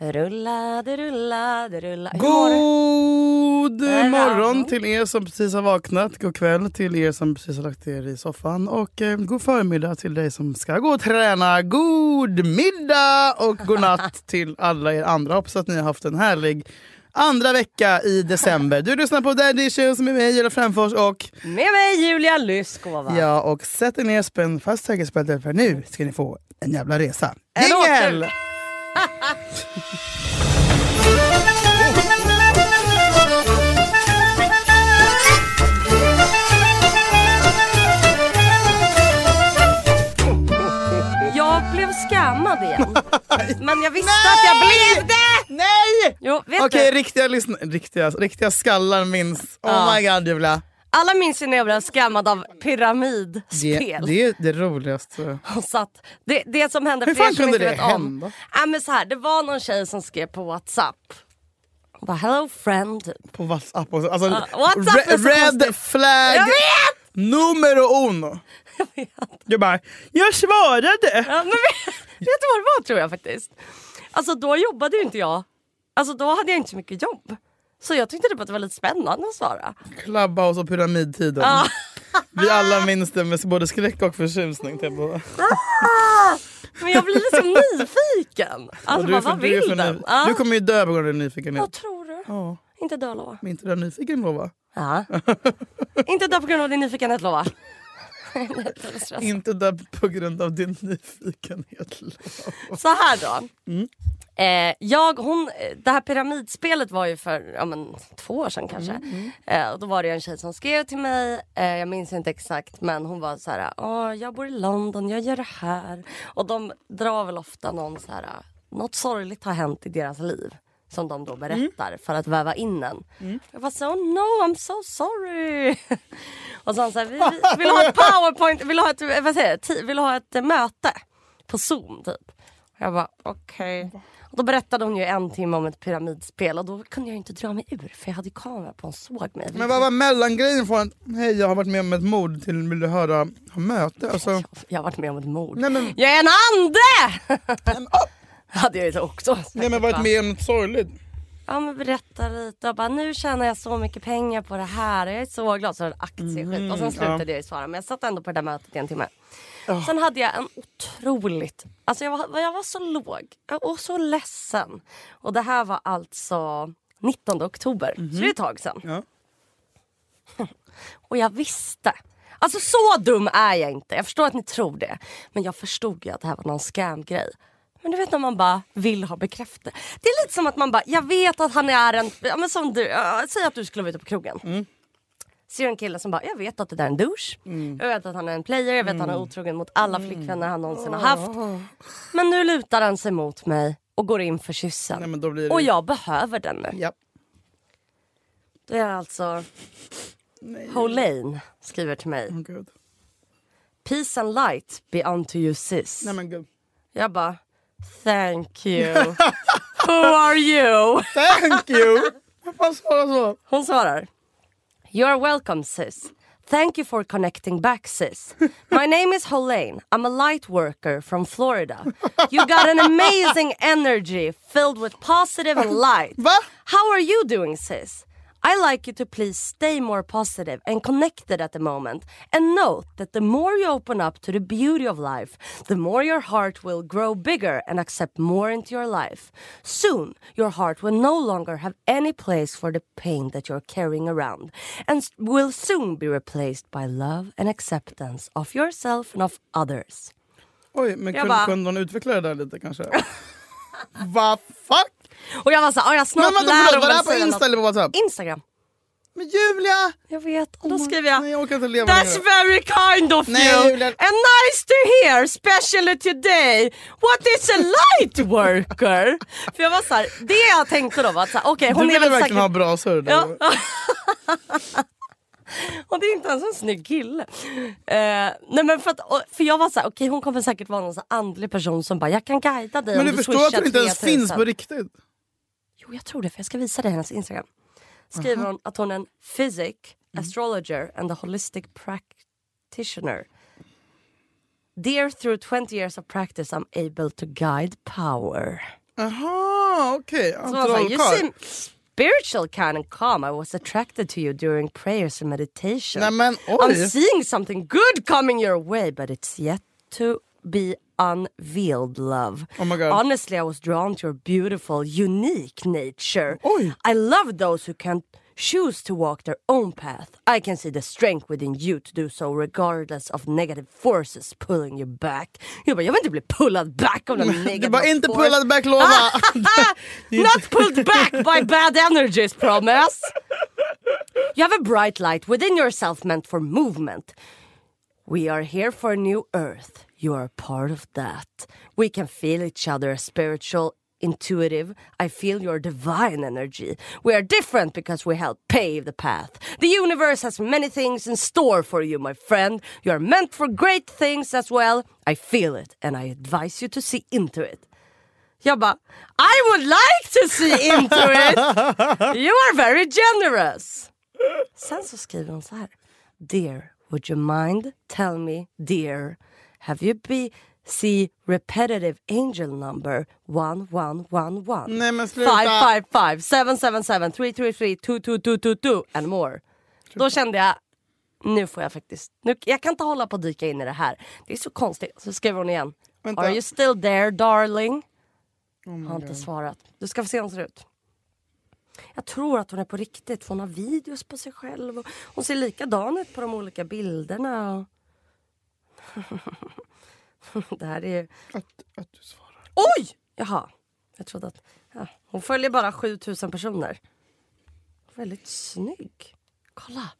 Rulla, det rulla, det rulla. Hur mår du? God morgon till er som precis har vaknat. God kväll till er som precis har lagt er i soffan. Och eh, god förmiddag till dig som ska gå och träna. God middag och god natt till alla er andra. Hoppas att ni har haft en härlig andra vecka i december. Du lyssnar på Daddy Issues med mig, Julia Fränfors och Med mig Julia Lyskova. Ja, och sätt er ner, spänn fast säkerhetsbältet för nu ska ni få en jävla resa. En Jingel! Jag blev scammad igen. Men jag visste att jag blev det! Nej! Jo, vet Okej, du? riktiga, riktiga, riktiga skallar minns. Oh Ja. my god Julia. Alla minns ju när jag blev scammad av Det, pyramidspel. det är det roligaste. Och satt, det, det som hände, Hur för fan kunde det vet om. hända? Ja, men så här, det var någon tjej som skrev på Whatsapp. Hon bara hello friend. typ. På WhatsApp också. Alltså, Ja, WhatsApp så red konstigt. flag Jag vet! numero uno. Jag bara, jag svarade. Ja, men vet, vet du vad det var tror jag faktiskt? Alltså då jobbade ju inte jag. Alltså då hade jag inte så mycket jobb. Så jag tyckte typ att det var lite spännande att svara. Clubhouse och pyramidtiden. Ja. Vi alla minns det med både skräck och förtjusning. Typ. Och Men jag blir liksom nyfiken. Alltså du, bara, för, vad du, vill för den? Ja. du kommer ju dö på grund av din nyfikenhet. Vad tror du? Ja, Inte dö lova. men inte du är nyfiken lova. Ja. inte dö på grund av din nyfikenhet lova. Inte dö på grund av din nyfikenhet. Så här då. Eh, jag, hon, det här pyramidspelet var ju för ja, men, två år sedan kanske. Eh, och då var det en tjej som skrev till mig, eh, jag minns inte exakt men hon var så här, Åh, jag bor i London, jag gör det här. Och de drar väl ofta någon så här, något sorgligt har hänt i deras liv. Som de då berättar för att väva in en. Jag var så oh no I'm so sorry. och så han så här, vi, vi, vill ha ett powerpoint, vill ha ett, vad säger jag, vill ha ett eh, möte på zoom typ. Jag bara okej. Och Då berättade hon ju en timme om ett pyramidspel och då kunde jag inte dra mig ur för jag hade kamera på och såg mig. Men vad var mellangrejen från hej jag har varit med om ett mord till vill du höra möte? Alltså, Jag har varit med om ett mord. nej men, Jag är en ande! hade jag ju också nej men varit va? med om något sorgligt. Ja men berätta lite och bara nu tjänar jag så mycket pengar på det här jag är så glad. Så var det aktieskit och sen slutade jag ju svara men jag satt ändå på det där mötet i en timme. Sen hade jag en otroligt, alltså jag var, jag var så låg och så ledsen. Och det här var alltså 19 oktober, så det är ett tag sedan. Ja. Och jag visste. Alltså så dum är jag inte. Jag förstår att ni tror det. Men jag förstod ju att det här var någon scam-grej. Men du vet när man bara vill ha bekräftelse. Det är lite som att man bara, jag vet att han är en, ja, men som du, ja, säg att du skulle vara ute på krogen. Ser en kille som bara, jag vet att det där är en douche. Jag vet att han är en player, jag vet att han är otrogen mot alla flickvänner han någonsin har haft. Men nu lutar han sig mot mig och går in för kyssen. Nej, men då blir det... Och jag behöver den nu. Ja. Det är alltså Holane skriver till mig. Gud. Peace and light be unto you sis. Nej men gud. Jag bara, thank you. Who are you? Thank you! Vad fan svarar så? Hon svarar, you are welcome sis. Thank you for connecting back sis. My name is Holane. I'm a light worker from Florida. You got an amazing energy filled with positive and light. Va? How are you doing sis? I like you to please stay more positive and connected at the moment. And note that the more you open up to the beauty of life, the more your heart will grow bigger and accept more into your life. Soon, your heart will no longer have any place for the pain that you're carrying around and will soon be replaced by love and acceptance of yourself and of others. Oj, men Jag kunde, bara- kunde hon utveckla det där lite kanske? Vad fuck? Och jag var såhär, "Ah, jag snart Men vadå, lär förlåt, var det här på Insta något." eller på Whatsapp? Instagram. Men Julia! Jag vet. Och då skriver jag Nej, jag orkar inte leva That's längre. very kind of Nej, you Julia. and nice to hear, especially today. What is a light worker? För jag var så här, det jag tänkte då var att okej Du hon är ville väl verkligen säkert... ha bra surr. Ja. det är inte ens en snygg kille. Eh, nej men för, att, för jag var såhär, okej hon kommer säkert vara någon så andlig person som bara, jag kan guida dig Men du du förstår att hon inte ens 3000." finns på riktigt? Jo jag tror det för jag ska visa dig hennes Instagram. Skriver hon att hon är en physic, astrologer and a holistic practitioner. Dear through 20 years of practice I'm able to guide power. Jaha, okej. Så jag sa, you Trollkarl. seem spiritual kind and calm. I was attracted to you during prayers and meditation. Nej men I'm seeing something good coming your way but it's yet to be unveiled love. Oh my God. Honestly I was drawn to your beautiful unique nature. Oj. I love those who can choose to walk their own path. I can see the strength within you to do so regardless of negative forces pulling you back. Jag bara, jag vill inte bli pullad back av någon negative Du bara inte pullad back lova. Ah! Not pulled back by bad energies, promise. You have a bright light within yourself meant for movement. We are here for a new earth. You are part of that. We can feel each other as spiritual, intuitive. I feel your divine energy. We are different because we help pave the path. The universe has many things in store for you, my friend. You are meant for great things as well. I feel it and I advise you to see into it. Jag bara, I would like to see into it! You are very generous! Sen så skriver hon så här. Dear, would you mind tell me, dear, have you be see repetitive angel number 1111? Nej men sluta. 555 777 333 22222 and more. Då kände jag, nu får jag faktiskt, nu, jag kan inte hålla på att dyka in i det här. Det är så konstigt. Så skriver hon igen. Vänta. Are you still there darling? Oh har inte svarat. Du ska få se hur hon ser ut. Jag tror att hon är på riktigt för hon har videos på sig själv. Hon ser likadan ut på de olika bilderna. Det här är. Att, att du svarar. Oj! Jaha. Jag trodde att... Ja. Hon följer bara 7000 personer. Väldigt snygg. Kolla.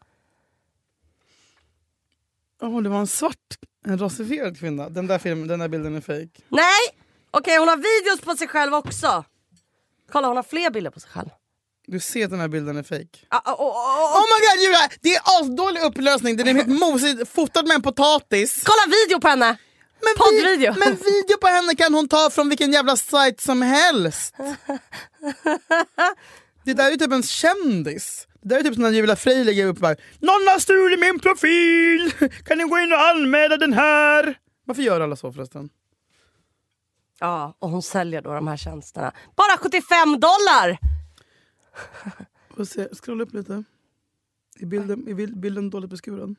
Oh, det var en svart, en rasifierad kvinna. Den där, filmen, den där bilden är fake. Nej! Okej, hon har videos på sig själv också. Kolla, hon har fler bilder på sig själv. Du ser att den här bilden är. Ah, ah, oh, oh, oh. Oh my god Julia! Det är asdålig upplösning, den är helt mosig, fotad med en potatis. Kolla video på henne! Men, vi- Poddvideo. men video på henne kan hon ta från vilken jävla sajt som helst. Det där är ju typ en kändis. Det där är typ som när Julia Frey lägger upp bara Någon har stulit min profil! Kan ni gå in och anmäla den här? Varför gör alla så förresten? Ja, och hon säljer då de här tjänsterna. Bara 75 dollar! Får se, scrolla upp lite. Är bilden, är bil- bilden dåligt beskuren?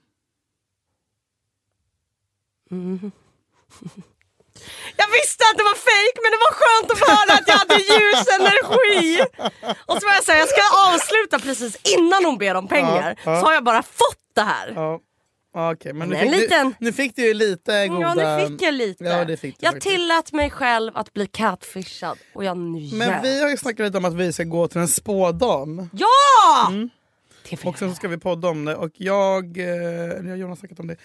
Jag visste att det var fake men det var skönt att få höra att jag hade ljus energi. Och så var jag säga, jag ska avsluta precis innan hon ber om pengar. Ja, ja. Så har jag bara fått det här. Ja. Okej, men nu Men fick, liten- du, nu fick du ju lite goda... Ja, nu fick jag lite. Ja, det fick du jag faktiskt. tillät mig själv att bli catfishad och jag njöt. Men vi har ju snackat lite om att vi ska gå till en spådam. Ja! Vill Och sen så ska vi podda om det. Och jag, eh, eller jag och Jonas har snackat om det.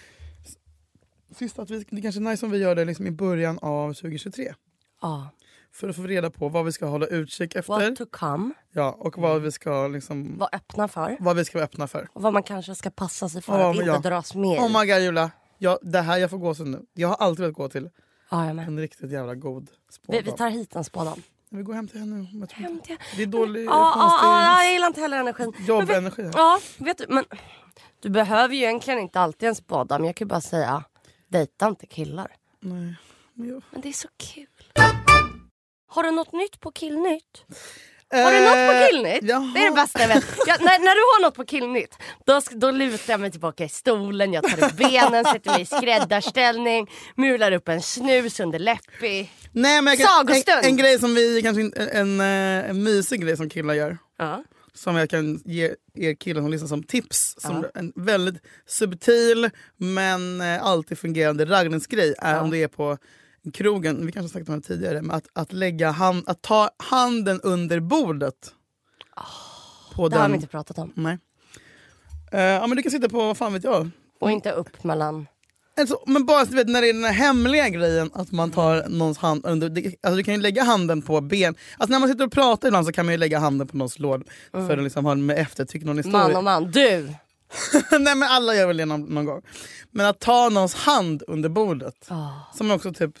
S- Sist att vi, det kanske är nice om vi gör det liksom i början av 2023. Ja. För att få reda på vad vi ska hålla utkik efter. What to come. Ja, och vad vi ska liksom, Var öppna för. vad vi ska vara öppna för. Och vad man kanske ska passa sig för Ja, att inte ja. dras med. Oh my god Julia, ja, det här jag får gå så nu. Jag har alltid velat gå till Ja, jag en riktigt jävla god Vi, spådam. vi tar hit en spådam. Vi går hem till henne. Jag tror Hem till- Det är dålig, Ja, ja, konstig ja, jag gillar inte heller energin. Jobbenergi. Ja, vet du, men du behöver ju egentligen inte alltid en spådam. Jag kan bara säga, dejta inte killar. Nej. Jag... Men det är så kul. Har du något nytt på Killnytt? Har du något på Eh, Killnytt? jaha. Det är det bästa jag vet. Jag, när, när du har något på Killnytt, då, då lutar jag mig tillbaka i stolen, jag tar upp benen, sätter mig i skräddarställning, mular upp en snus under läppi. Nej, men jag kan, en, en grej som vi, kanske en, en, en mysig grej som killar gör. Ja. Som jag kan ge er killar som lyssnar som tips. Som En väldigt subtil men eh, alltid fungerande raggningsgrej är om det är på krogen, vi kanske har snackat om det tidigare, men att, att, lägga hand, att ta handen under bordet. på Det har den. vi inte pratat om. Nej. Eh, ja, men du kan sitta på, vad fan vet jag. Och inte upp mellan... Alltså, men bara vet, när det är den här hemliga grejen att man tar någons hand under... Alltså, du kan ju lägga handen på ben. Alltså, när man sitter och pratar ibland så kan man ju lägga handen på någons lår för att liksom ha med eftertryck någon historia. Man och man. Du! Nej men alla gör väl det någon, någon gång. Men att ta någons hand under bordet, Oh, som också typ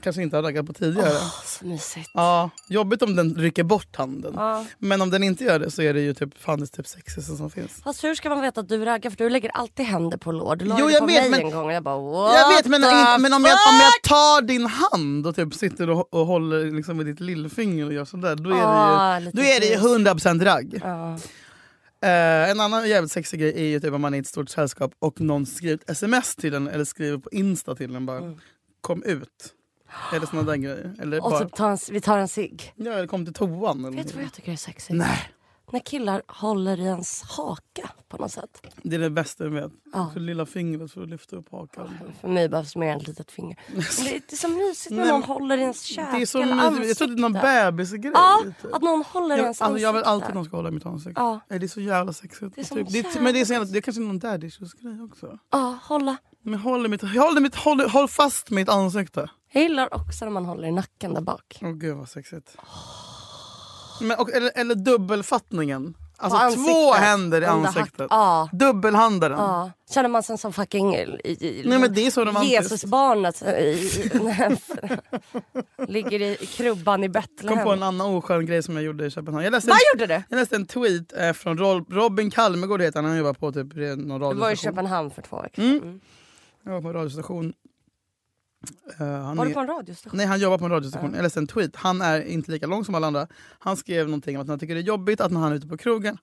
kanske inte har raggat på tidigare. så mysigt. Ja, jobbigt om den rycker bort handen. Ja. Men om den inte gör det så är det ju typ fan det typ sexigaste som finns. Fast hur ska man veta att du raggar? För du lägger alltid händer på lår. Du la Jo, jag på vet, mig men- en gång och jag bara what Jag vet men, in, men om, jag, om jag tar din hand och typ sitter och, och håller liksom med ditt lillfinger och gör sådär, då är Ah, det ju, lite då är det ju gris. 100% ragg. Ja. Eh, en annan jävligt sexig grej är ju typ om man är i ett stort sällskap och någon skriver ett sms till en eller skriver på Insta till en bara Mm. kom ut. Eller såna där grejer. Eller Och bara, typ ta en, vi tar en cigg. ja, eller kom till toan. Eller Vet du vad jag tycker är sexigt? Nej, När killar håller i ens haka på något sätt. det är det bästa jag vet. Ja. Så lilla fingret för att lyfta upp hakan. För mig behövs mer än ett litet finger. Men det, är- så mysigt när Nej, någon håller i ens käke Det är så eller mysigt. Jag tror det är någon ansikte. bebisgrej. Ja, typ. att någon håller i ens alltså, ansikte. jag vill alltid att någon ska hålla i mitt ansikte. Ja. Nej, Det är så jävla sexigt. Det är typ. jävla men det är, så jävla, det är kanske någon daddy grej också. Ja, hålla. Men håll, i mitt, håll, i mitt, håll, håll fast mitt ansikte. Jag gillar också när man håller i nacken där bak. Åh gud vad sexigt. Men, och, eller, eller dubbelfattningen. Alltså På två ansiktet. händer i ansiktet. Ja. Dubbelhandaren. Ja. Känner man sig som fucking i, i, Nej men det är så romantiskt. Jesusbarnet i, ligger i krubban i Jag kom Betlehem. på en annan oskön grej som jag gjorde i Köpenhamn. Jag läste, Vad en, gjorde du? jag läste en tweet eh, från Rob, Robin Kalmegård heter han, han jobbar på typ någon Du var i radiostation. Köpenhamn för två veckor Mm. mm. Jag var på en radiostation. Eh, han Var är- du på en radiostation? Nej han jobbar på en radiostation. Jag läste en tweet. Han är inte lika lång som alla andra. Han skrev någonting om att han tycker det är jobbigt att när han är ute på krogen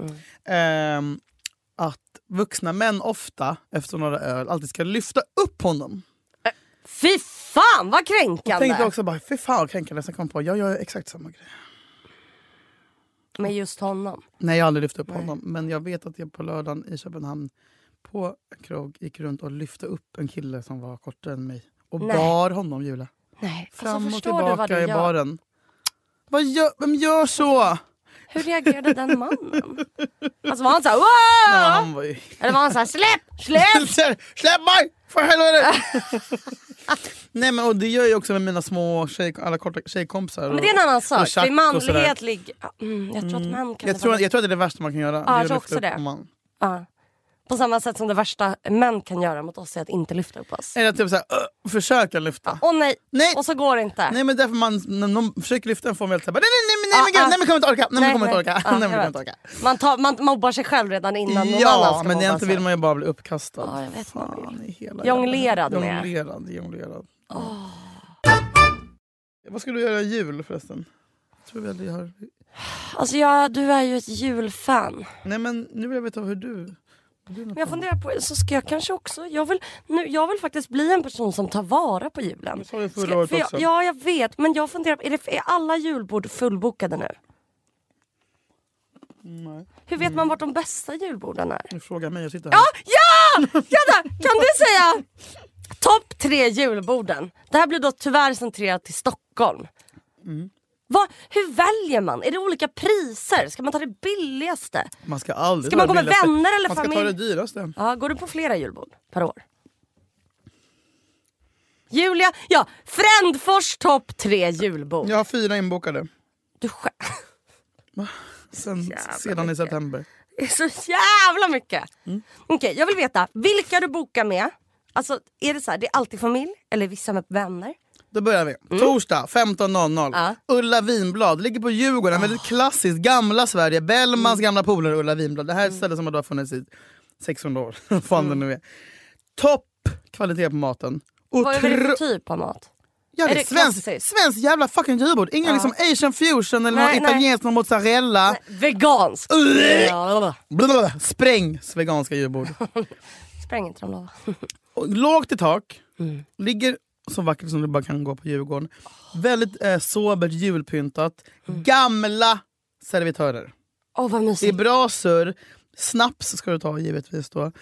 Mm. ehm, att vuxna män ofta efter några öl alltid ska lyfta upp honom. Fy fan vad Jag kränkande! tänkte också bara fy fan vad kränkande. Sen kom jag på jag gör exakt samma grej. Med just honom. Nej jag har aldrig lyft upp Nej. honom. Men jag vet att jag på lördagen i Köpenhamn på en krog gick runt och lyfte upp en kille som var kortare än mig. Och Nej. bar honom Julia. Nej, Fram alltså, och tillbaka i gör? baren. Vad gör, vem gör så? Hur reagerade den mannen? Alltså var han såhär Nej, wow! han var ju... Eller var han såhär släpp, släpp! Släpp mig! För helvete! Nej men och det gör jag också med mina små tjej, alla korta tjejkompisar. Men det är en annan sak. För manlighet ligger... Mm, jag tror att män kan jag, det tror, vara- jag tror att det är det värsta man kan göra. jag det är att tror också det. man. Ja. På samma sätt som det värsta män kan göra mot oss är att inte lyfta upp oss. Eller typ såhär, uh, försöka lyfta. Åh nej! Nej! Och så går det inte. Nej men därför man, när någon försöker lyfta en får man helt såhär, nej nej nej, nej, Ah, men gud, ah. nej men kommer inte orka, nej men kommer inte orka. Ja, Nej, men kommer inte orka. Man, tar, man mobbar sig själv redan innan någon annan ska men mobba sig. vill man ju bara bli uppkastad. Ja, jag vet vad man vill. Jonglerad med. Jonglerad, jonglerad. Vad ska du göra i jul förresten? Jag tror väl jag har... Alltså jag, du är ju ett julfan. Nej men nu vill jag veta hur du... Men jag funderar på, så ska jag kanske också, jag vill, nu, jag vill faktiskt bli en person som tar vara på julen. Det sa du förra året också. Ja jag vet, men jag funderar på, är, det, är alla julbord fullbokade nu? Nej, Hur vet man vart de bästa julborden är? du frågar mig, jag sitter här. Ja! Ja! Vänta, kan du säga topp tre julborden? Det här blir då tyvärr centrerat till Stockholm. Mm. Vad, hur väljer man? Är det olika priser? Ska man ta det billigaste? Man ska aldrig Ska man gå med billigaste. vänner eller Man ska ta familj? det dyraste. Ja, går du på flera julbord per år? Julia, ja, Frändfors topp tre julbord. Jag har fyra inbokade. Du själv. Sen, Jävla sedan i mycket. september. Det är så jävla mycket. Mm. Okej, jag vill veta, vilka du bokar med? Alltså, är det så här, det är alltid familj eller vissa med vänner? Då börjar vi. Torsdag 15.00. Mm. Ja. Ulla Vinblad ligger på Djurgården. Väldigt klassiskt. Gamla Sverige. Bellmans Mm. gamla polare Ulla Vinblad. Det här är ett ställe som har då funnits i 600 år. Fan Mm. det nu är. Topp kvalitet på maten. Vad är det Otro- för typ av mat? Ja, det Är är det svensk, svensk jävla fucking julbord. Ingen Ja. liksom asian fusion eller Nej, någon nej. italiensk någon mozzarella. Vegansk. Ja, Blablabla. Sprängs veganska julbord. Spräng inte de lova. Och Lågt i tak. Mm. Ligger så vackert som det bara kan gå på Djurgården. Väldigt eh, sobert julpyntat. Mm. Gamla servitörer. Åh vad Det är bra surr. Snaps ska du ta givetvis då.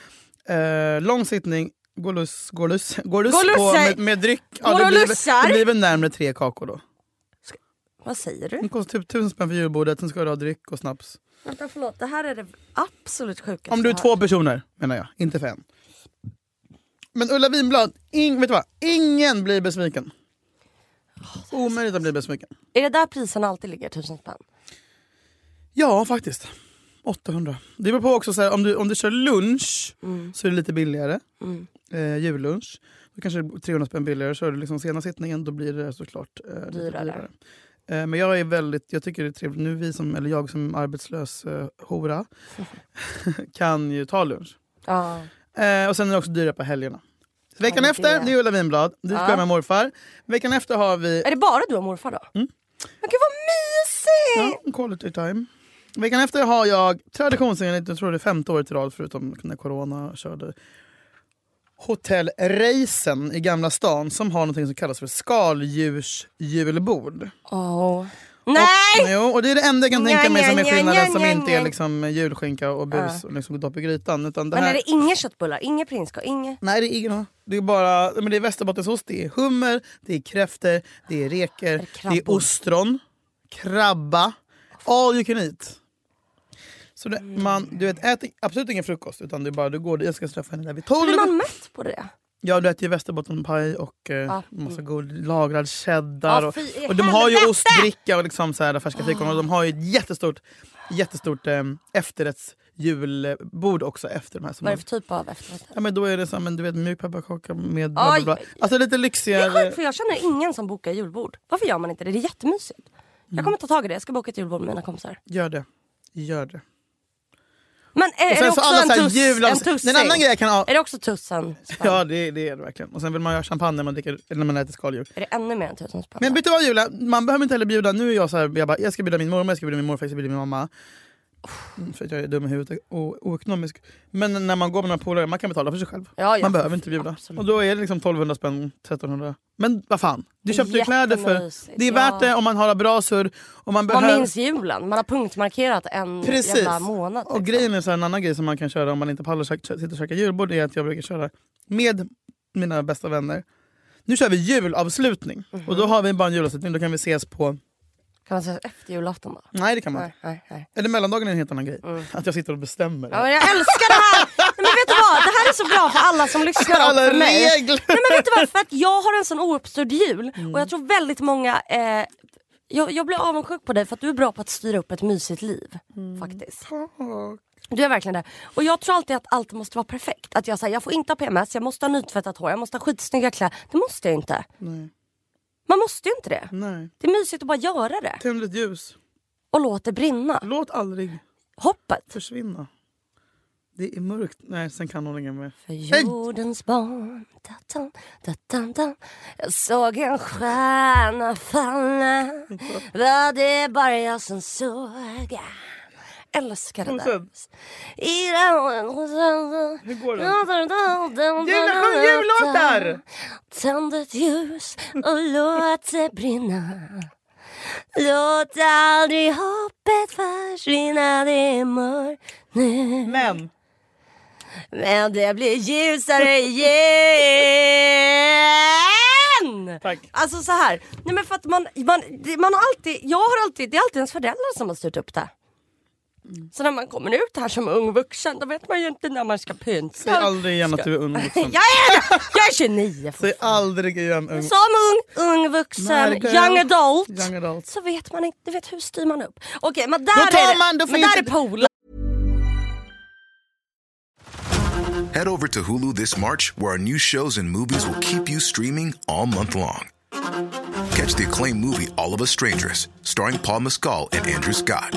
Eh, lång sittning. Gålus, gålus, gålus Gålusar. på med, med dryck. Går det, blir, det blir väl närmare tre kakor då. Vad säger du? Det kostar typ tusen spänn för julbordet, sen ska du ha dryck och snaps. Vänta förlåt, det här är det absolut sjukaste Om du är två personer menar jag, inte för en. Men Ulla Vinblad, ing, vet du vad? ingen blir besviken. Omöjligt att bli besviken. Är det där priserna alltid ligger, tusen spänn? Ja, faktiskt. 800. Det beror på också, så här, om, du, om du kör lunch Mm. så är det lite billigare. Mm. Eh, jullunch. Då kanske det är 300 spänn billigare. Kör du liksom sena sittningen då blir det såklart eh, lite Dyrare. dyrare. Eh, men jag är väldigt, jag tycker det är trevligt. Nu vi som, eller jag som arbetslös eh, hora kan ju ta lunch. Ja. Eh, och sen är det också dyrare på helgerna. Så veckan det- efter, det är Ulla Vinblad. Dit Ja. jag med morfar. Veckan efter har vi Är det bara du och morfar då? Mm. Men gud vad mysigt! ja, quality time. Veckan efter har jag traditionsenligt, jag tror det är femte året i rad förutom när corona körde, Hotell Reisen i Gamla stan som har något som kallas för skaldjursjulbord. Åh. Nej! Jo, och det är det enda jag kan tänka mig som är skillnaden som inte är liksom julskinka och bus och liksom dopp i grytan. Utan det Men här, är det inga köttbullar, inga prinskorv, inget? Nej, det är ingen. Det är bara men det är västerbottensost, det är hummer, det är kräftor, det är reker, det det är ostron, krabba, all you can eat. Så det, man, du vet, ät absolut ingen frukost utan det är bara du går jag ska träffa henne där vid tolv. Blir man mätt på det? Ja, du äter ju västerbottenpaj och eh, massa god lagrad cheddar. Och, fy och de har ju ostbricka och liksom så här, färska fikon och de har ju ett jättestort, jättestort eh, efterrättsjulbord också efter de här. Vad är de, det för typ av efterrätt? ja, men då är det som en du vet, mjuk pepparkaka med bla, bla, bla. Alltså lite Det är lyxigare. sjukt för jag känner ingen som bokar julbord. Varför gör man inte det? Det är jättemysigt. Jag kommer ta tag i det, jag ska boka ett julbord med mina kompisar. Gör det. Gör det. Men är, är det så också en, tuss, en tussing? En annan grej kan ha. Är det också tussen? Ja det, det är det verkligen. Och sen vill man göra champagne när man, dricker, när man äter skaldjur. Är det ännu mer än tusen spänn? Men vet du vad Julia, man behöver inte heller bjuda. Nu är jag så här, jag, bara, jag ska bjuda min mormor, jag ska bjuda min morfar, jag ska bjuda min mamma. Mm, För att jag är dum i huvudet och oekonomisk. Men när man går med några polare, man kan betala för sig själv. ja, ja. Man behöver inte bjuda. Absolut. Och då är det liksom 1200 spänn, 1300. Men vad fan, du köpte ju kläder för... Det är värt det om man har bra surr. Och man Man behöver... minns julen, man har punktmarkerat en Precis. jävla månad. Och grejen är så här, en annan grej som man kan köra om man inte pallar sitta och käka julbord är att jag brukar köra med mina bästa vänner. Nu kör vi julavslutning. Och då har vi bara en julavslutning, då kan vi ses på... Kan man säga efter julafton då? Nej det kan man Nej, nej, nej. Eller mellandagen är en helt annan grej. Att jag sitter och bestämmer. Ja, men jag älskar det här! Nej, men vet du vad? Det här är så bra för alla som lyssnar och Alla för mig. regler! Nej, men vet du vad? För att jag har en sån ouppstyrd jul Mm. och jag tror väldigt många eh, jag, jag blir avundsjuk på dig för att du är bra på att styra upp ett mysigt liv. Mm. Faktiskt. Du är verkligen det. Och jag tror alltid att allt måste vara perfekt. Att jag säger jag får inte ha PMS, jag måste ha nytvättat hår, jag måste ha skitsnygga kläder. Det måste jag inte. Nej. Man måste ju inte det. Nej. Det är mysigt att bara göra det. Tänd ett ljus. Och låt det brinna. Låt aldrig Hoppet. försvinna. Det är mörkt. Nej, sen kan hon inget mer. För jordens barn da, da, da, da, da. Jag såg en stjärna falla Var det bara jag som såg Älskar det där. Hur går den? Julia, sjung jullåtar! Tänd ett ljus och låt det brinna Låt aldrig hoppet försvinna, det är mörkt nu Men! men det blir ljusare igen! Tack. Alltså så här. Nej men för att man, man, man har alltid, jag har alltid, det är alltid ens föräldrar som har styrt upp det. Mm. Så när man kommer ut här som ung vuxen då vet man ju inte när man ska pynta. Säg aldrig igen att du är ung vuxen. Jag är det! Jag är 29 Säg aldrig igen ung. Som ung, ung vuxen, young adult. Young adult. Så vet man inte, du vet hur styr man upp? Okej men där Då tar är det, man- då men där är poolen. Head over to Hulu this March, where our new shows and movies will keep you streaming all month long. Catch the acclaimed movie All of Us Strangers, starring Paul Mescal and Andrew Scott.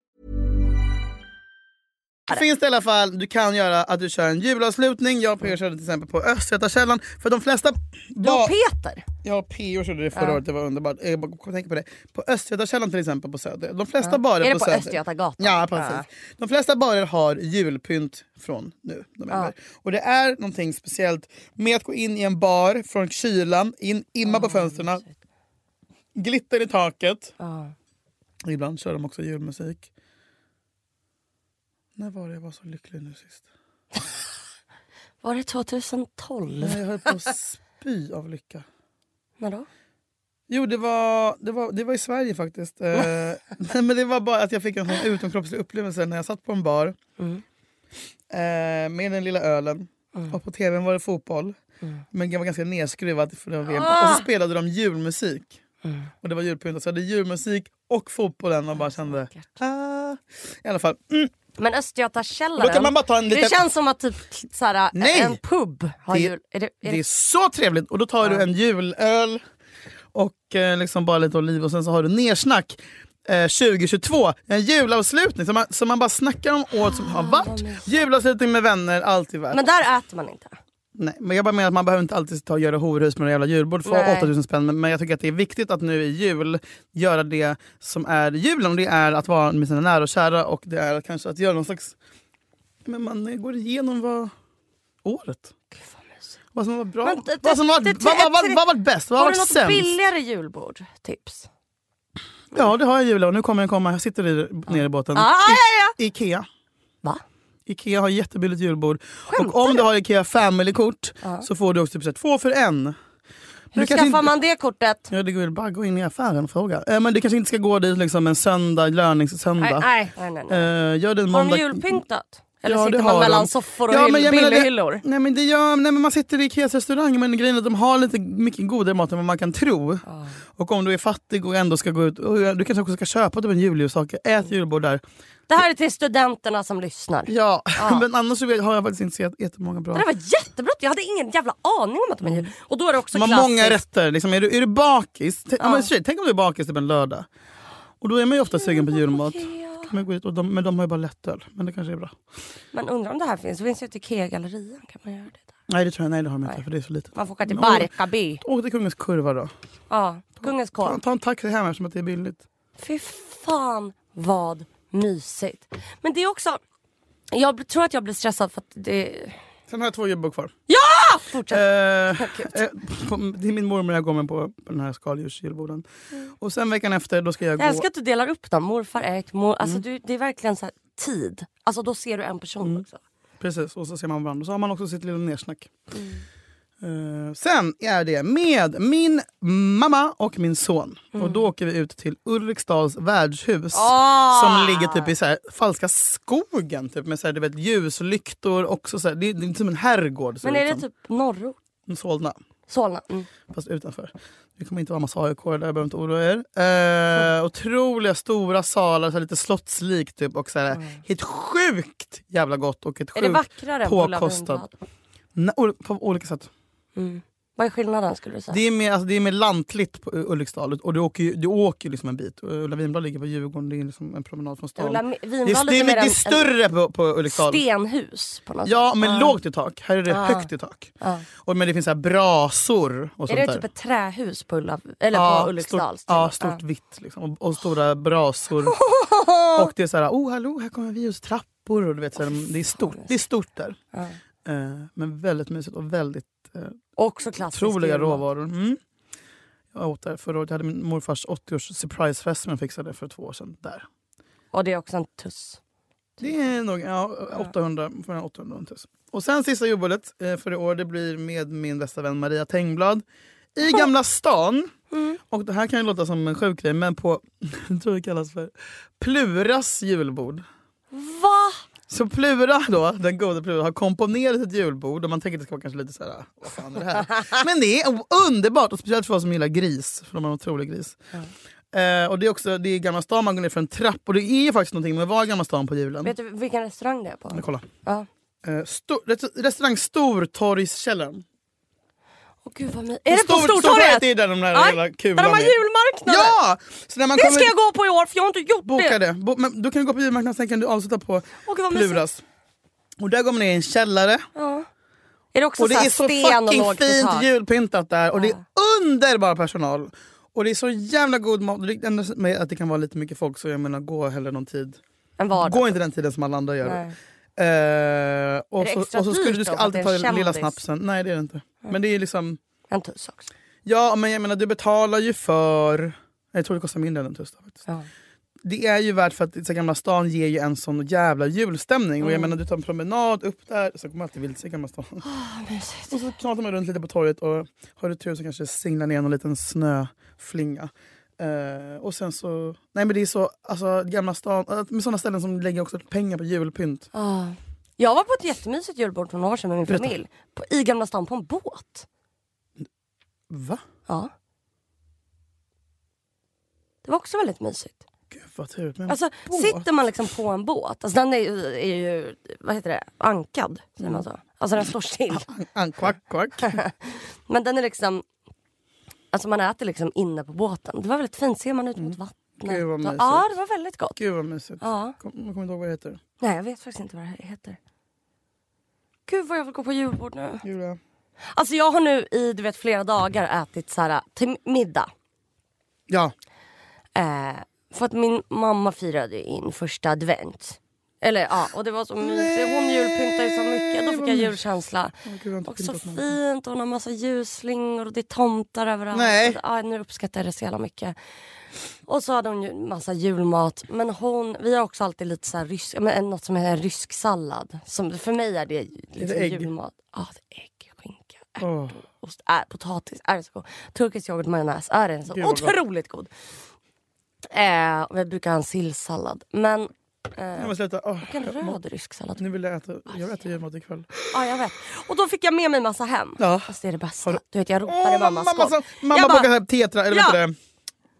Finns det i alla fall du kan göra att du kör en julavslutning. Jag och P.O. körde till exempel på Östgötakällan. För de flesta... Du och Peter? Ja, P.O. körde det förra året, det var underbart. Jag tänker på det. På Östgötakällan till exempel på Söder. De flesta barer Är det på på Söder. Östgötagatan? Ja, precis. De flesta barer har julpynt från nu, november. Och det är någonting speciellt med att gå in i en bar från kylan, in, imma på fönstren, glitter i taket. Ja. Ibland kör de också julmusik. När var det jag var så lycklig nu sist? Var det 2012? Nej, jag höll på att spy av lycka. När då? Jo, det var, det var, det var i Sverige faktiskt. Eh, nej, men det var bara att jag fick en sån utomkroppslig upplevelse när jag satt på en bar Mm. eh, med den lilla ölen. Och på tvn var det fotboll. Men det var ganska nedskruvat för det var VM. Och så spelade de julmusik. Och det var julpynt. Så jag hade julmusik och fotbollen och bara kände... Ah. I alla fall. Men Då Östgötakällaren, kan man bara ta en liten... det känns som att typ såhär, Nej! en pub har Det- jul... Är det, är Det det, är så trevligt! Och då tar du en julöl och eh, liksom bara lite oliv och sen så har du nersnack. Eh, 2022, en julavslutning som man, som man bara snackar om året som har varit. Julavslutning med vänner, alltid värt. men där äter man inte. Nej, men jag bara menar att man behöver inte alltid ta och göra horhus med några jävla julbord för Nej. 8000 spänn. Men, men jag tycker att det är viktigt att nu i jul göra det som är julen. Och det är att vara med sina nära och kära och det är kanske att göra någon slags... Men man går igenom vad året. Vad som var bra. Men det- vad som var, det- det- vad, vad, vad, vad var bäst? Vad Har var du något sämst? billigare julbord? Tips? Ja det har jag jul och nu kommer den komma. Jag sitter i, nere i båten. Ah, ja, ja. I, Ikea. Va? Ikea har jättebilligt julbord. Skämtar och om du? har Ikea Family-kort så får du också typ så två för en. Hur skaffar inte- man det kortet? Ja, det går ju bara att gå in i affären och fråga. Eh, men du kanske inte ska gå dit liksom en söndag, Nej, lörningssöndag. nej, nej. nej, nej. Eh, gör det en Har måndag... de julpyntat? Eller Ja, sitter man mellan de. soffor och Ja, hyll- men menar det- billighyllor? Nej men, det gör, nej men man sitter i Ikeas restaurang men grejen är att de har lite mycket godare mat än vad man kan tro. Och om du är fattig och ändå ska gå ut, och du kanske också ska köpa typ en julljusstake, ät julbord där. Det här är till studenterna som lyssnar. Ja, men annars har jag faktiskt inte sett jättemånga bra. Det där var jättebra, jag hade ingen jävla aning om att de är jul. Och då är det också De har många klassiskt. rätter. Liksom, är, du, är du bakis, t- ja. men, shit, tänk om du är bakis typ en lördag. Och då är man ju ofta sugen på julmat. Kan man gå ut och de, men de har ju bara lättöl. Men det kanske är bra. Men undrar om det här finns, det finns ju till Ikea-gallerian. Kan man göra det där? Nej det tror jag nej, det har de inte Nej. för det är så litet. Man får åka till Barkarby. Åk till Kungens Kurva då. Ja, Kungens Ta, K. ta en taxi hem eftersom att det är billigt. Fy fan vad mysigt. Men det är också, jag tror att jag blir stressad för att det... Sen har jag två julbord kvar. Ja! Fortsätt. Eh, eh, på, det är min mormor jag går med på, på den här skaldjursjulborden. Och sen veckan efter då ska jag Jag gå... älskar att du delar upp dem. Morfar, Erik, mor... Alltså Mm. du, det är verkligen så här, tid. Alltså då ser du en person också. Precis, och så ser man varandra. Så har man också sitt lilla nersnack. Mm. Eh, sen är det med min mamma och min son. Mm. Och då åker vi ut till Ulriksdals värdshus. Ah! Som ligger typ i så här, falska skogen typ, med så här, du vet, ljuslyktor. Också så här, det, är, det är som en herrgård. Men är det ut som. typ norrort? Solna, Solna? Mm. fast utanför. Det kommer inte vara massa AIK där, behöver inte oroa er. Eh, otroliga stora salar, så lite slottslikt typ. Och så här, Helt sjukt jävla gott och ett Mm. Sjukt på påkostat. Ol- på olika sätt. Mm. Vad är skillnaden skulle du säga? Det är mer, alltså, det är mer lantligt på Ulriksdal och du åker ju du åker liksom en bit. Ulla Winblad ligger på Djurgården, det är liksom en promenad från stan. Ulla det, är, det, är, det är en- större på, på en Ulriksdal. stenhus på något Ja, sätt. men Ah. lågt i tak. Här är det Ah. högt i tak. Ah. Och, men det finns så här brasor och Är sånt det där. typ ett trähus på, Ulla, eller Ja, på Ulriksdal? Stort, ja, stort vitt. Liksom. Och, och stora brasor. och det är så här, oh hallå, här kommer vi hos trappor. Och du vet, så här, det, är stort, det är stort där. Ja. Eh, men väldigt mysigt och väldigt eh, Också klassiskt. otroliga råvaror. Mm. Jag åt där förra året. Jag hade min morfars 80-års surprisefest som jag fixade för två år sedan. Där. Och det är också en tuss. Det är nog ja, 800, för en 800 och en tuss. Och sen sista julbordet eh, för i år det blir med min bästa vän Maria Tengblad i Gamla stan. Och det här kan ju låta som en sjuk grej men på, jag tror det kallas för Pluras julbord. Va? Så Plura då, den gode Plura, har komponerat ett julbord och man tänker att det ska vara kanske lite såhär, vad fan är det här? Men det är underbart och speciellt för oss som gillar gris, för de har en otrolig gris. Eh, och det är också det är Gamla stan man går ner för en trapp. Och det är ju faktiskt någonting med att vara i Gamla stan på julen. Vet du vilken restaurang det är på? Men kolla. Ja. Eh, stor, res- restaurang Stortorgskällaren. Gud vad my- Är det på Stor- Stortorget? Det är där de där Ja, hela Där de har julmarknader? Ja! Så när man Det kommer, ska jag gå på i år för jag har inte gjort Boka det. det. Bo, men då kan du gå på julmarknaden sen kan du avsluta på Åh. Pluras. Och där går man ner i en källare. Ja. Är det också Och det så här är så fucking fint julpyntat där. Och det är Ja. underbar personal. Och det är så jävla god mat. Det enda med att det kan vara lite mycket folk så jag menar gå hellre någon tid. Gå inte den tiden som alla andra gör. Nej. Eh, och, så, och så skulle du ska alltid ta en den lilla snapsen. Nej det är det inte. Men det är liksom... En tuss också. Ja men jag menar du betalar ju för... Jag tror det kostar mindre än en tuss. Ja. Det är ju värt för att så Gamla stan ger ju en sån jävla julstämning. Och jag Mm. menar du tar en promenad upp där, så kommer man alltid vilse i Gamla stan. Mysigt. Och så knatar man runt lite på torget och har du tur så kanske singlar ner någon liten snöflinga. Eh, och sen så, nej men det är så, alltså Gamla stan, eh, med sådana ställen som lägger också pengar på julpynt. Ja. Jag var på ett jättemysigt julbord för några år sedan med min Berätta. familj. På, I Gamla stan på en båt. Va? Ja. Det var också väldigt mysigt. Gud vad. Men Alltså båt? sitter man liksom på en båt, alltså den är, ju- är ju, vad heter det, ankad. Säger man så? Alltså den står still. An, an, kvack, kvack. Men den är liksom, alltså man äter liksom inne på båten. Det var väldigt fint, ser man ut mot vattnet. Mm. Gud, vad mysigt. ja det var väldigt gott. Gud vad mysigt. Ja. Kom, jag kommer inte ihåg vad det heter. Nej jag vet faktiskt inte vad det heter. Gud vad jag vill gå på julbord nu. Julia. Alltså jag har nu i du vet, flera dagar ätit så här, till middag. Ja, Eh, för att min mamma firade in första advent. Eller ja, och det var så mysigt. Hon julpyntade ju så mycket. Då fick jag julkänsla. Och så fint och hon har massa ljusslingor och det är tomtar överallt. Nej. Ja, nu uppskattar jag det så jävla mycket. Och så hade hon ju massa julmat. Men hon, vi har också alltid lite så här rysk, men något som är rysk sallad. Som, för mig är det liksom ägg? julmat. Ja, det är ägg, skinka, ärtor, ost, äh, potatis. Är det så god? Turkisk yoghurt majonnäs. Är den så Gud, otroligt god. Eh, och vi brukar ha en sillsallad. Men Jag måste sluta. Vilken jag må- röd rysk sallad. nu vill jag äta, jag vill äta julmat ikväll. Ja, jag vet. Och då fick jag med mig massa hem. Ja. Fast det är det bästa. Du... du- vet jag ropade i mammas mamma, som, mamma bakar tetra, eller Ja. vet?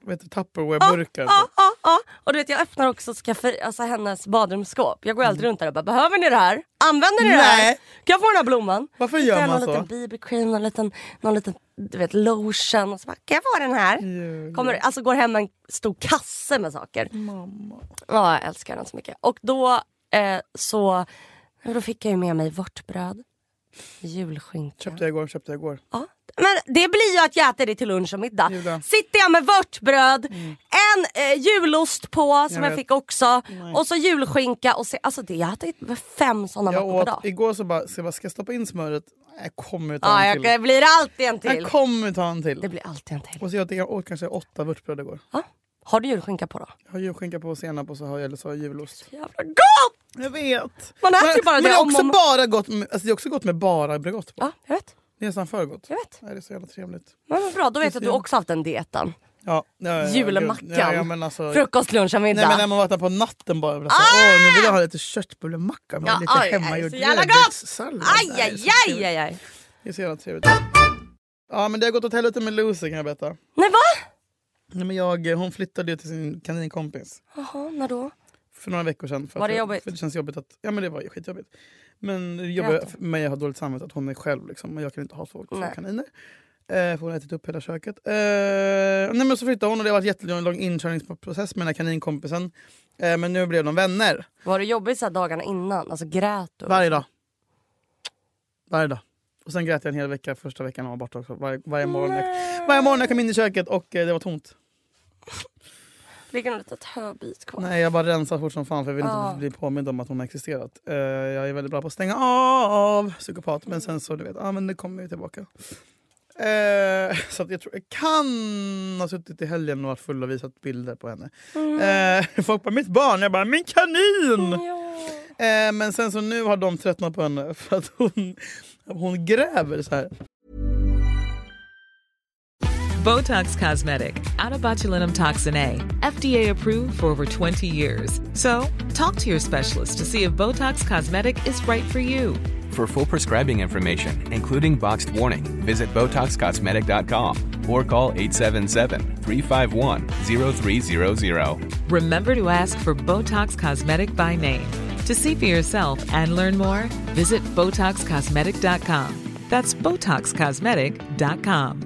Vad heter det? Tupperware-burkar. Ja, ja, ja. Och du vet jag öppnar också skaffer, alltså hennes badrumsskåp. Jag går alltid runt där och bara, behöver ni det här? Använder ni det här? Nej. Kan jag få den här blomman? Varför gör man någon så? liten BB-cream, någon liten, någon liten du vet, lotion. Och så bara, kan jag få den här? Ljuger. Kommer, alltså går hem med en stor kasse med saker. Mamma. Ja, jag älskar den så mycket. Och då eh, så då fick jag ju med mig vörtbröd, julskinka. Köpte jag igår, köpte jag igår. Ja. Men det blir ju att jag äter det till lunch och middag. Julia. Sitter jag med vörtbröd, en eh, julost på som Jag jag, fick också och så julskinka. Och se, alltså det, jag har ätit fem sådana mackor åt, dag. igår så bara, så jag bara, ska jag stoppa in smöret? Jag kommer ta Ja, en till. det blir alltid en till. Jag kommer ta en till. Det blir alltid en till. Och så jag, jag åt kanske åtta vörtbröd igår. Ja. Har du julskinka på då? Jag har julskinka på senap och så har jag, eller så har jag julost. Jävla gott! Jag vet! Man äter ju bara men det det är också om- bara gott med, alltså det är också gott med bara Bregott på. Ja, jag vet. Det är nästan för gott. Jag vet. Nej, det är så jävla trevligt. Men bra, då vet jag att du också haft den dieten. Ja, ja, Julmackan. Ja, men alltså, Frukost, lunch och middag. Nej men när man vaknar på natten bara. Alltså, åh, nu vill jag ha lite köttbullemacka med Ja, lite oj, hemmagjord gräddsallad. aj, aj, aj, aj, aj. Det är så jävla trevligt. Ja men det har gått åt helvete med Lucy kan jag berätta. Nej va? Nej, men jag, hon flyttade ju till sin kaninkompis Jaha, när då? för några veckor sedan. För Var det jag- jobbigt? För det känns jobbigt att, ja men det var ju skitjobbigt. Men det jobbar Grät för mig att ha dåligt samvete att hon är själv liksom. Och jag kan inte ha två Nej. kaniner. Eh, för hon har ätit upp hela köket. Eh, nej men så flyttade hon och det har varit jättelång lång inkörningsprocess med den här kaninkompisen. Eh, men nu blev de vänner. Var det jobbigt så här dagarna innan? Alltså grät du? Varje dag. Varje dag. Och sen grät jag en hel vecka första veckan hon var borta också. Varje, varje, morgon, jag, varje morgon jag kom in i köket och eh, det var tomt. Ligger något litet höbit kvar? Nej, jag bara rensar fort som fan för jag vill Ja. inte bli påmind om att hon har existerat. Eh, jag är väldigt bra på att stänga av psykopat men sen så du vet, ah, men det kommer ju tillbaka. Eh, så att jag tror jag kan ha suttit i helgen och varit full och visat bilder på henne. Eh, folk bara mitt barn, jag bara min kanin! Ja. Eh, men sen så nu har de tröttnat på henne för att hon, hon gräver så här. Botox Cosmetic, out of botulinum toxin A, FDA approved for over 20 years. So, talk to your specialist to see if Botox Cosmetic is right for you. For full prescribing information, including boxed warning, visit BotoxCosmetic.com or call 877-351-0300. Remember to ask for Botox Cosmetic by name. To see for yourself and learn more, visit BotoxCosmetic.com. That's BotoxCosmetic.com.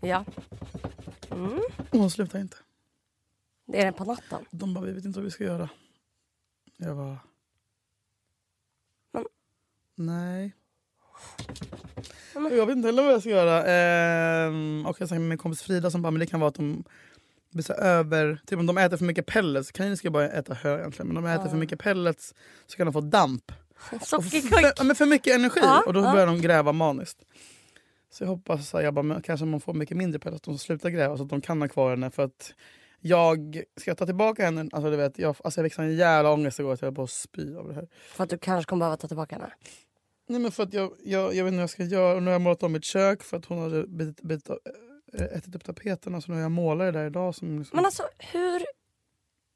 Ja, mm. Hon slutar inte. det är den på natten. De bara, vi vet inte vad vi ska göra. Jag bara... Nej. Jag vet inte heller vad jag ska göra. Ehm, och jag snackade med min kompis Frida som bara, men det kan vara att de blir så över... Typ om de äter för mycket pellets, kaniner ska bara äta hö egentligen, men om de äter för mycket pellets så kan de få damp. Ja, men för mycket energi Ja, och då ja. börjar de gräva maniskt. Så jag hoppas här, jag bara, kanske man får mycket mindre pellets, att de slutar gräva så att de kan ha kvar henne. För att jag ska jag ta tillbaka henne. Alltså, du vet, jag, alltså, jag fick sån jävla ångest igår att jag höll på att spy av det här. För att du kanske kommer behöva ta tillbaka henne. Nej, men för att jag, jag, jag vet inte vad jag ska göra. Nu har jag målat om mitt kök för att hon hade bit, bit, äh, ätit upp tapeterna. Så nu har jag målat det där idag. Som, liksom, Men alltså hur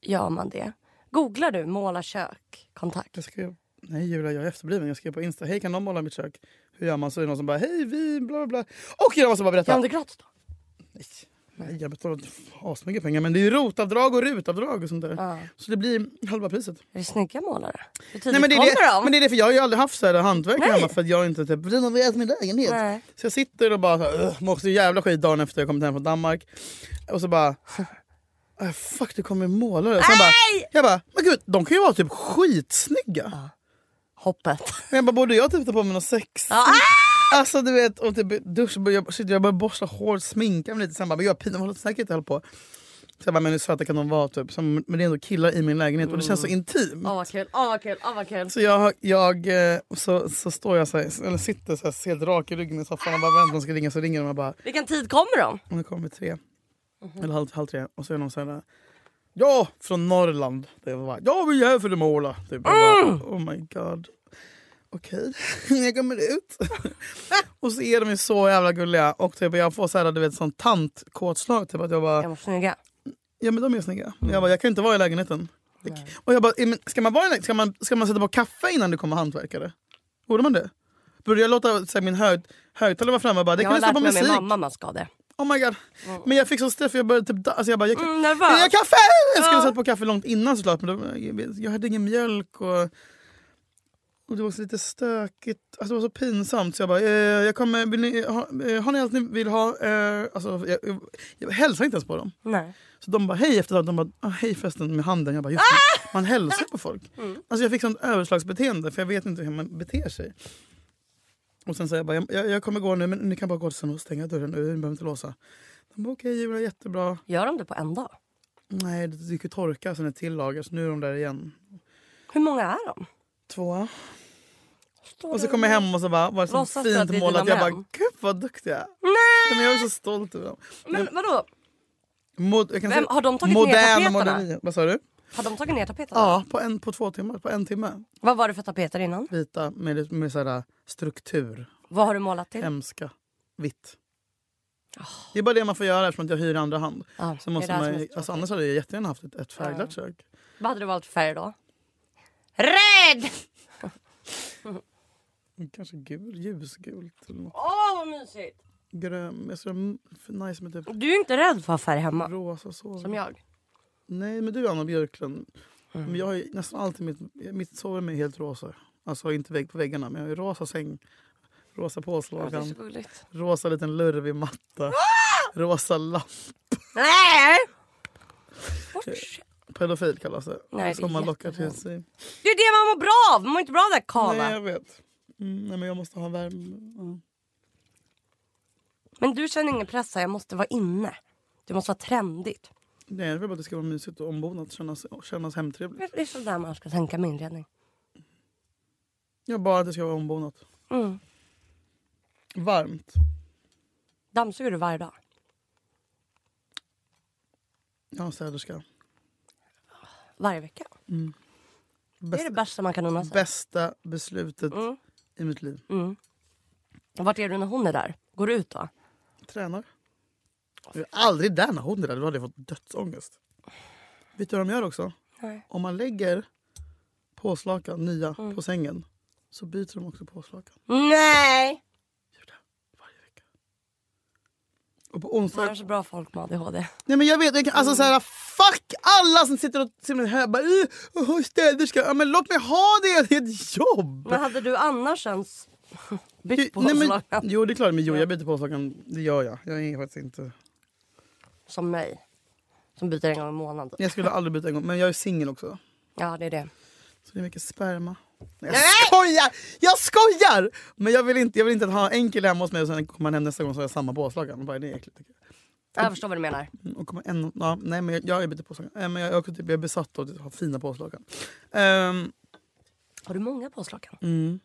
gör man det? Googlar du måla kök kontakt? jag skrev, nej Julia, jag är efterbliven. Jag skrev på Insta, hej kan någon måla mitt kök? Hur gör man? Så är det någon som bara, hej vi, bla bla bla. Och jag måste bara berätta. Gör det gratis då? Nej, nej, jag betalar asmycket pengar. Men det är ju rotavdrag och rutavdrag och sånt där. Ja. Så det blir halva priset. Är det snygga målare? Hur tidigt Nej, men, det är kommer det, de? men det är det, för jag har ju aldrig haft så här hantverk hemma för att jag inte typ renoverat min lägenhet. Nej. Så jag sitter och bara så här, "Ugh", mår så jävla skit dagen efter jag kommit hem från Danmark. Och så bara... "Ah, Fuck det kommer målare. Jag bara, jag bara, men gud de kan ju vara typ skitsnygga. Hoppet. Men jag bara, borde jag typ ta på mig något sex? Ja. Alltså du vet, och typ dusch, jag, shit, jag började borsta hår, sminka mig lite. Sen bara, men jag pinnar, vad snackar jag hålla på? Så jag bara, men hur söta kan de vara? Typ. Så, men det är ändå killar i min lägenhet och det känns så intimt. Åh vad kul, åh vad kul, åh vad kul. Så jag, jag eh, så, så står jag så här, eller sitter så här, helt rak i ryggen i soffan och bara väntar de ska ringa så ringer de och bara Vilken tid kommer de? nu kommer tre. Eller halv, halv tre. Och så är de så här Ja, från Norrland. Det var ja vi är här för att måla. Typ. Jag bara, oh my god. Okej, jag kommer ut. och så är de ju så jävla gulliga. Och typ, jag får så här, du vet, sån tantkåtslag. Typ, att jag bara, de snygga? Ja men de är snygga. Jag, bara, jag kan inte vara i lägenheten. Och jag bara, "Eh, men ska man, vara i lägenheten? Ska, man, ska man sätta på kaffe innan det kommer hantverkare? Borde man det? Borde jag låta så här, min hög, högtalare vara framme bara, det Jag kan har du lärt på mig musik? min mamma man ska det. Oh my god. Men jag fick så stress för jag började typ alltså jag bara, jag, kan, Mm, jag kaffe! Jag skulle Ja. sätta på kaffe långt innan såklart men då, jag, jag hade ingen mjölk och, och det var så lite stökigt. Alltså det var så pinsamt så jag bara, eh, jag kommer, vill ni, ha, eh, har ni allt ni vill ha? Eh, alltså, jag, jag, jag hälsade inte ens på dem. Nej. Så de bara hej efter. De bara ah, hej förresten med handen. Jag bara just det, man hälsar på folk. Alltså jag fick sånt överslagsbeteende för jag vet inte hur man beter sig. Och sen sa jag bara jag, jag, kommer gå nu men ni kan bara gå sen och stänga dörren nu. Ni behöver inte låsa. De bara okej Julia jättebra. Gör de det på en dag? Nej det gick ju torka sen ett till lager så nu är de där igen. Hur många är de? Två. Och så kom jag hem och så bara var det så Låtsas fint det målat. Jag bara gud vad duktig jag är. Nej! Men jag är så stolt över dem. Men vadå? Mod, jag kan Vem- säga- har de tagit ner modern tapeterna? moderni. Vad sa du? Har de tagit ner tapeterna? Ja, på en, på två timmar. På en timme. Vad var det för tapeter innan? Vita med, med sådär struktur. Vad har du målat till? Hemska. Vitt. Det är bara det man får göra eftersom att jag hyr i andra hand. Ja, Så måste man, alltså, tråkigt. annars hade jag jättegärna haft ett, ett färgglatt kök. Vad hade du valt för färg då? Röd! Kanske gul, ljusgult. Eller något. Åh vad mysigt! Grön. Jag är för nice med typ Du är inte rädd för att ha färg hemma? rosa så. Som jag? Nej men du Anna Björklund. Mm. Men jag har ju nästan alltid mitt, mitt sovrum är helt rosa. Alltså inte vägg på väggarna men jag har ju rosa säng. Rosa Det är gulligt. Rosa liten lurvig matta. Rosa lampa. Nej! Bort. Pedofil kallas det. Nej, det är Som man lockar till sig. Det är det man mår bra av! Man mår inte bra av det där kava. Nej jag vet. Mm, nej men jag måste ha värme. Ja. Men du känner ingen press här, jag måste vara inne. Det måste vara trendigt. Nej jag vill bara att det ska vara mysigt och ombonat. Kännas, kännas hemtrevligt. Det är sådär man ska tänka med inredning. Jag bara att det ska vara ombonat. Mm. Varmt. Dammsuger du varje dag? Jag har en städerska. Varje vecka? Mm. Det är Bästa, det bästa man kan unna sig. bästa beslutet Mm. I mitt liv. Mm. Och Vart är du när hon är där? Går du ut då? Tränar. Jag är aldrig där när hon är där. Då hade jag fått dödsångest. Vet du vad de gör också? Nej. Om man lägger påslakan, nya, Mm. på sängen så byter de också påslakan. Nej! Varje vecka. Och på Det onsdag... är så bra folk med ADHD. Nej men jag vet, jag kan, alltså så här, fuck alla som sitter och sitter här bara "Uh, oh, städerska. Ja, men låt mig ha det, det är ett jobb. Men hade du annars ens bytt påslakan? jo det är klart, men jo jag byter påslakan, det gör jag. Jag är faktiskt inte... Som mig. Som byter en gång i månaden. Jag skulle aldrig byta en gång, men jag är singel också. Ja det är det. Så det är mycket sperma. Nej, jag skojar! Jag skojar! Men jag vill inte, jag vill inte ha en kille hemma hos mig och sen kommer han hem nästa gång så har jag samma påslakan. Bara, det är äckligt. tycker jag. Förstår vad du menar. Mm, Och kommer en, ja, nej men jag, jag är byter påslakan. Äh, men jag, jag, typ, jag är besatt av att ha fina påslakan. Ehm, Har du många påslakan? mm.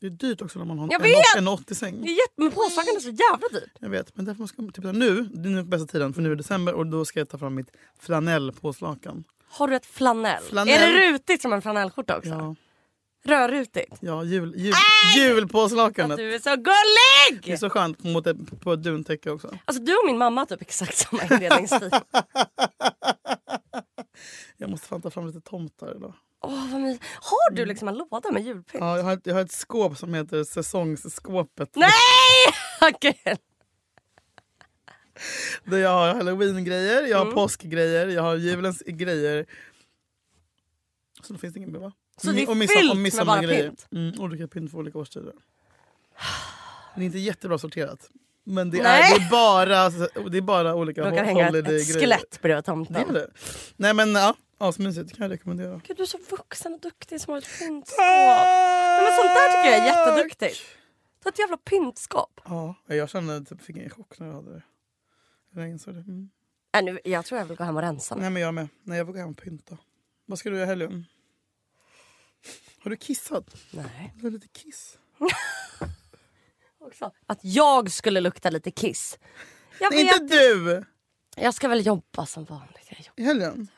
Det är dyrt också när man har Jag en, vet! en 80 säng. Det är Men påslakan är så jävla dyrt. Jag vet, men därför man ska, typ, nu, det är nu bästa tiden för nu är det december och då ska jag ta fram mitt flanellpåslakan. Har du ett flanell? Flanell. Är det rutigt som en flanellskjorta också? Ja, Rödrutigt? ja jul, jul, julpåslakanet. Du är så gullig! Det är så skönt mot ett, på ett duntäcke också. Alltså du och min mamma har typ exakt samma inredningsstil. Jag måste fan ta fram lite tomtar idag. Åh vad mys- Har du liksom en låda med julpynt? Ja, jag, har ett, jag har ett skåp som heter säsongsskåpet. Nej! Okej. Där jag har halloween-grejer, jag har Mm. påskgrejer, jag har julens grejer. Så då finns det ingen va? Så det är och fyllt med midsommargrejer. bara pynt? Mm, olika pynt för olika årstider. Det är inte jättebra sorterat. Men det, är, Nej. det, är, bara, det är bara olika Råkar hänga ett, ett holiday-grejer. skelett bredvid Det tomten. är det. Nej men ja, asmysigt kan jag rekommendera. Gud du är så vuxen och duktig som har ett pyntskåp. Nej, men sånt där tycker jag är jätteduktigt. Du har ett jävla pyntskåp. Ja, jag kände typ, fick en chock när jag hade det. Jag insåg det. Mm. Äh, nu, jag tror jag vill gå hem och rensa. Nej men jag med. Nej jag får gå hem och pynta. Vad ska du göra i helgen? Har du kissat? Nej. Har lite kiss. Också. Att jag skulle lukta lite kiss. Jag Nej vet. inte du! Jag ska väl jobba som vanligt. Jag jobbar. I helgen?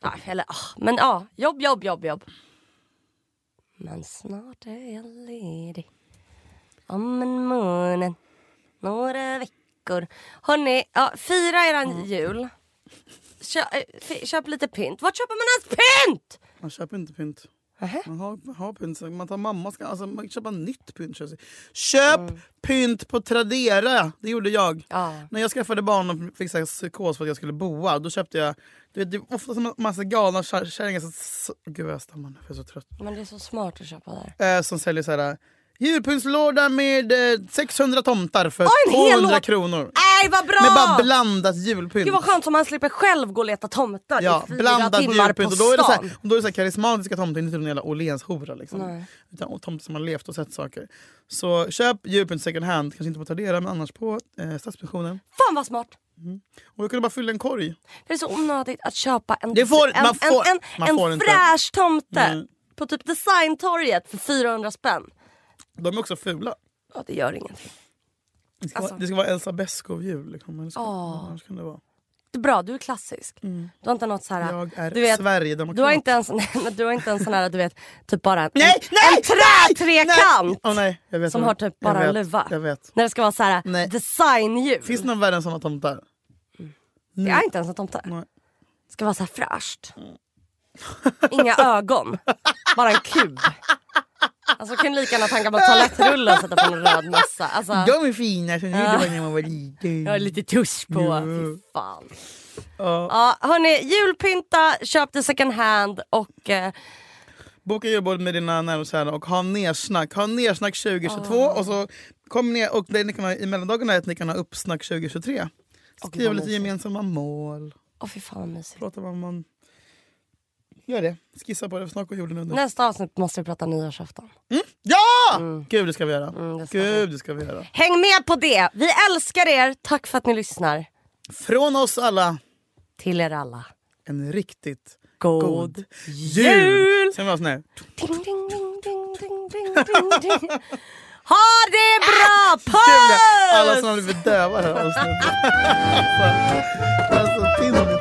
Ja, eller, ah, men ja, jobb, jobb, jobb, jobb. Men snart är jag ledig. Om en månad. Några veckor. Hörni, ja, fira eran jul. Kö, fi- köp lite pynt. Vart köper man ens pynt? Man köper inte pynt. Man har, har pynt. Man tar mamma ska, alltså, man köper nytt pynt. Köp pynt på Tradera! Det gjorde jag. Ja. När jag skaffade barn och fick så psykos för att jag skulle boa, då köpte jag... Du vet, det är ofta en massa galna kär- kärringar som... så- Gud vad jag stammar nu, jag är så trött. Men det är så smart att köpa där. Eh, som säljer så här... Julpyntslåda med eh, 600 tomtar för hel 200 låda! kronor. Nej vad bra! Med bara blandat julpynt. Gud vad skönt så man slipper själv gå och leta tomtar Ja, i fyra blandat timmar julpynt. på Och då är det så stan. här, och då är det så här karismatiska tomtar, inte någon jävla Åhléns-hora. Liksom. Nej. Utan och tomtar som har levt och sett saker. Så köp julpynt second hand, kanske inte på Tradera men annars på eh, Stadsmissionen. Fan vad smart! Och jag kunde bara fylla en korg. Det är så onödigt att köpa en, får- en, får- fräsch tomte Mm. på typ designtorget för 400 spänn. De är också fula. Ja, det gör ingenting. Det ska, Alltså. vara, det ska vara Elsa Beskow-jul. Liksom. Eller ska, Åh. annars kan det vara. Det är bra, du är klassisk. Mm. Du har inte något så här... Jag är du vet, Sverigedemokrat. du har inte ens, nej, du har inte en sån här, du vet, typ bara en, Nej, nej, en trätrekant. Åh, nej, jag vet Som har typ bara en luva. Jag vet. När det ska vara så här designjul. Finns det någon värre än såna tomtar? Det är inte ens en tomte. Nej. Det ska vara så här fräscht. Inga ögon. Bara en kub. Alltså kan lika gärna ta en gammal toalettrulle och sätta på en röd mössa. Alltså, De är fina som Ja. det var när man var liten. jag har lite tusch på. Ja. Fy fan. Ja. Ja, hörni, julpynta, köp det second hand och eh, Boka julbord med dina närmaste och ha nersnack. Ha nersnack 2022 och så kom ner och det ni kan ha i mellandagarna är att ni kan ha uppsnack 2023. Åh, Skriva vad lite gemensamma mål. Åh fy fan vad mysigt. Prata om vad man... Gör det. Skissa på det. Snart går jorden under. Nästa avsnitt måste vi prata nyårsafton. Ja! Gud det ska vi göra. Mm, det ska Gud det ska vi göra. Häng med på det! Vi älskar er, tack för att ni lyssnar. Från oss alla Till er alla. en riktigt God, god jul! jul! Sen var jag sån här. Ding, ding, ding, ding, ding, ding, ding, ding. Ha det bra! Alla Puss! som har blivit döva det här alltså, alltså.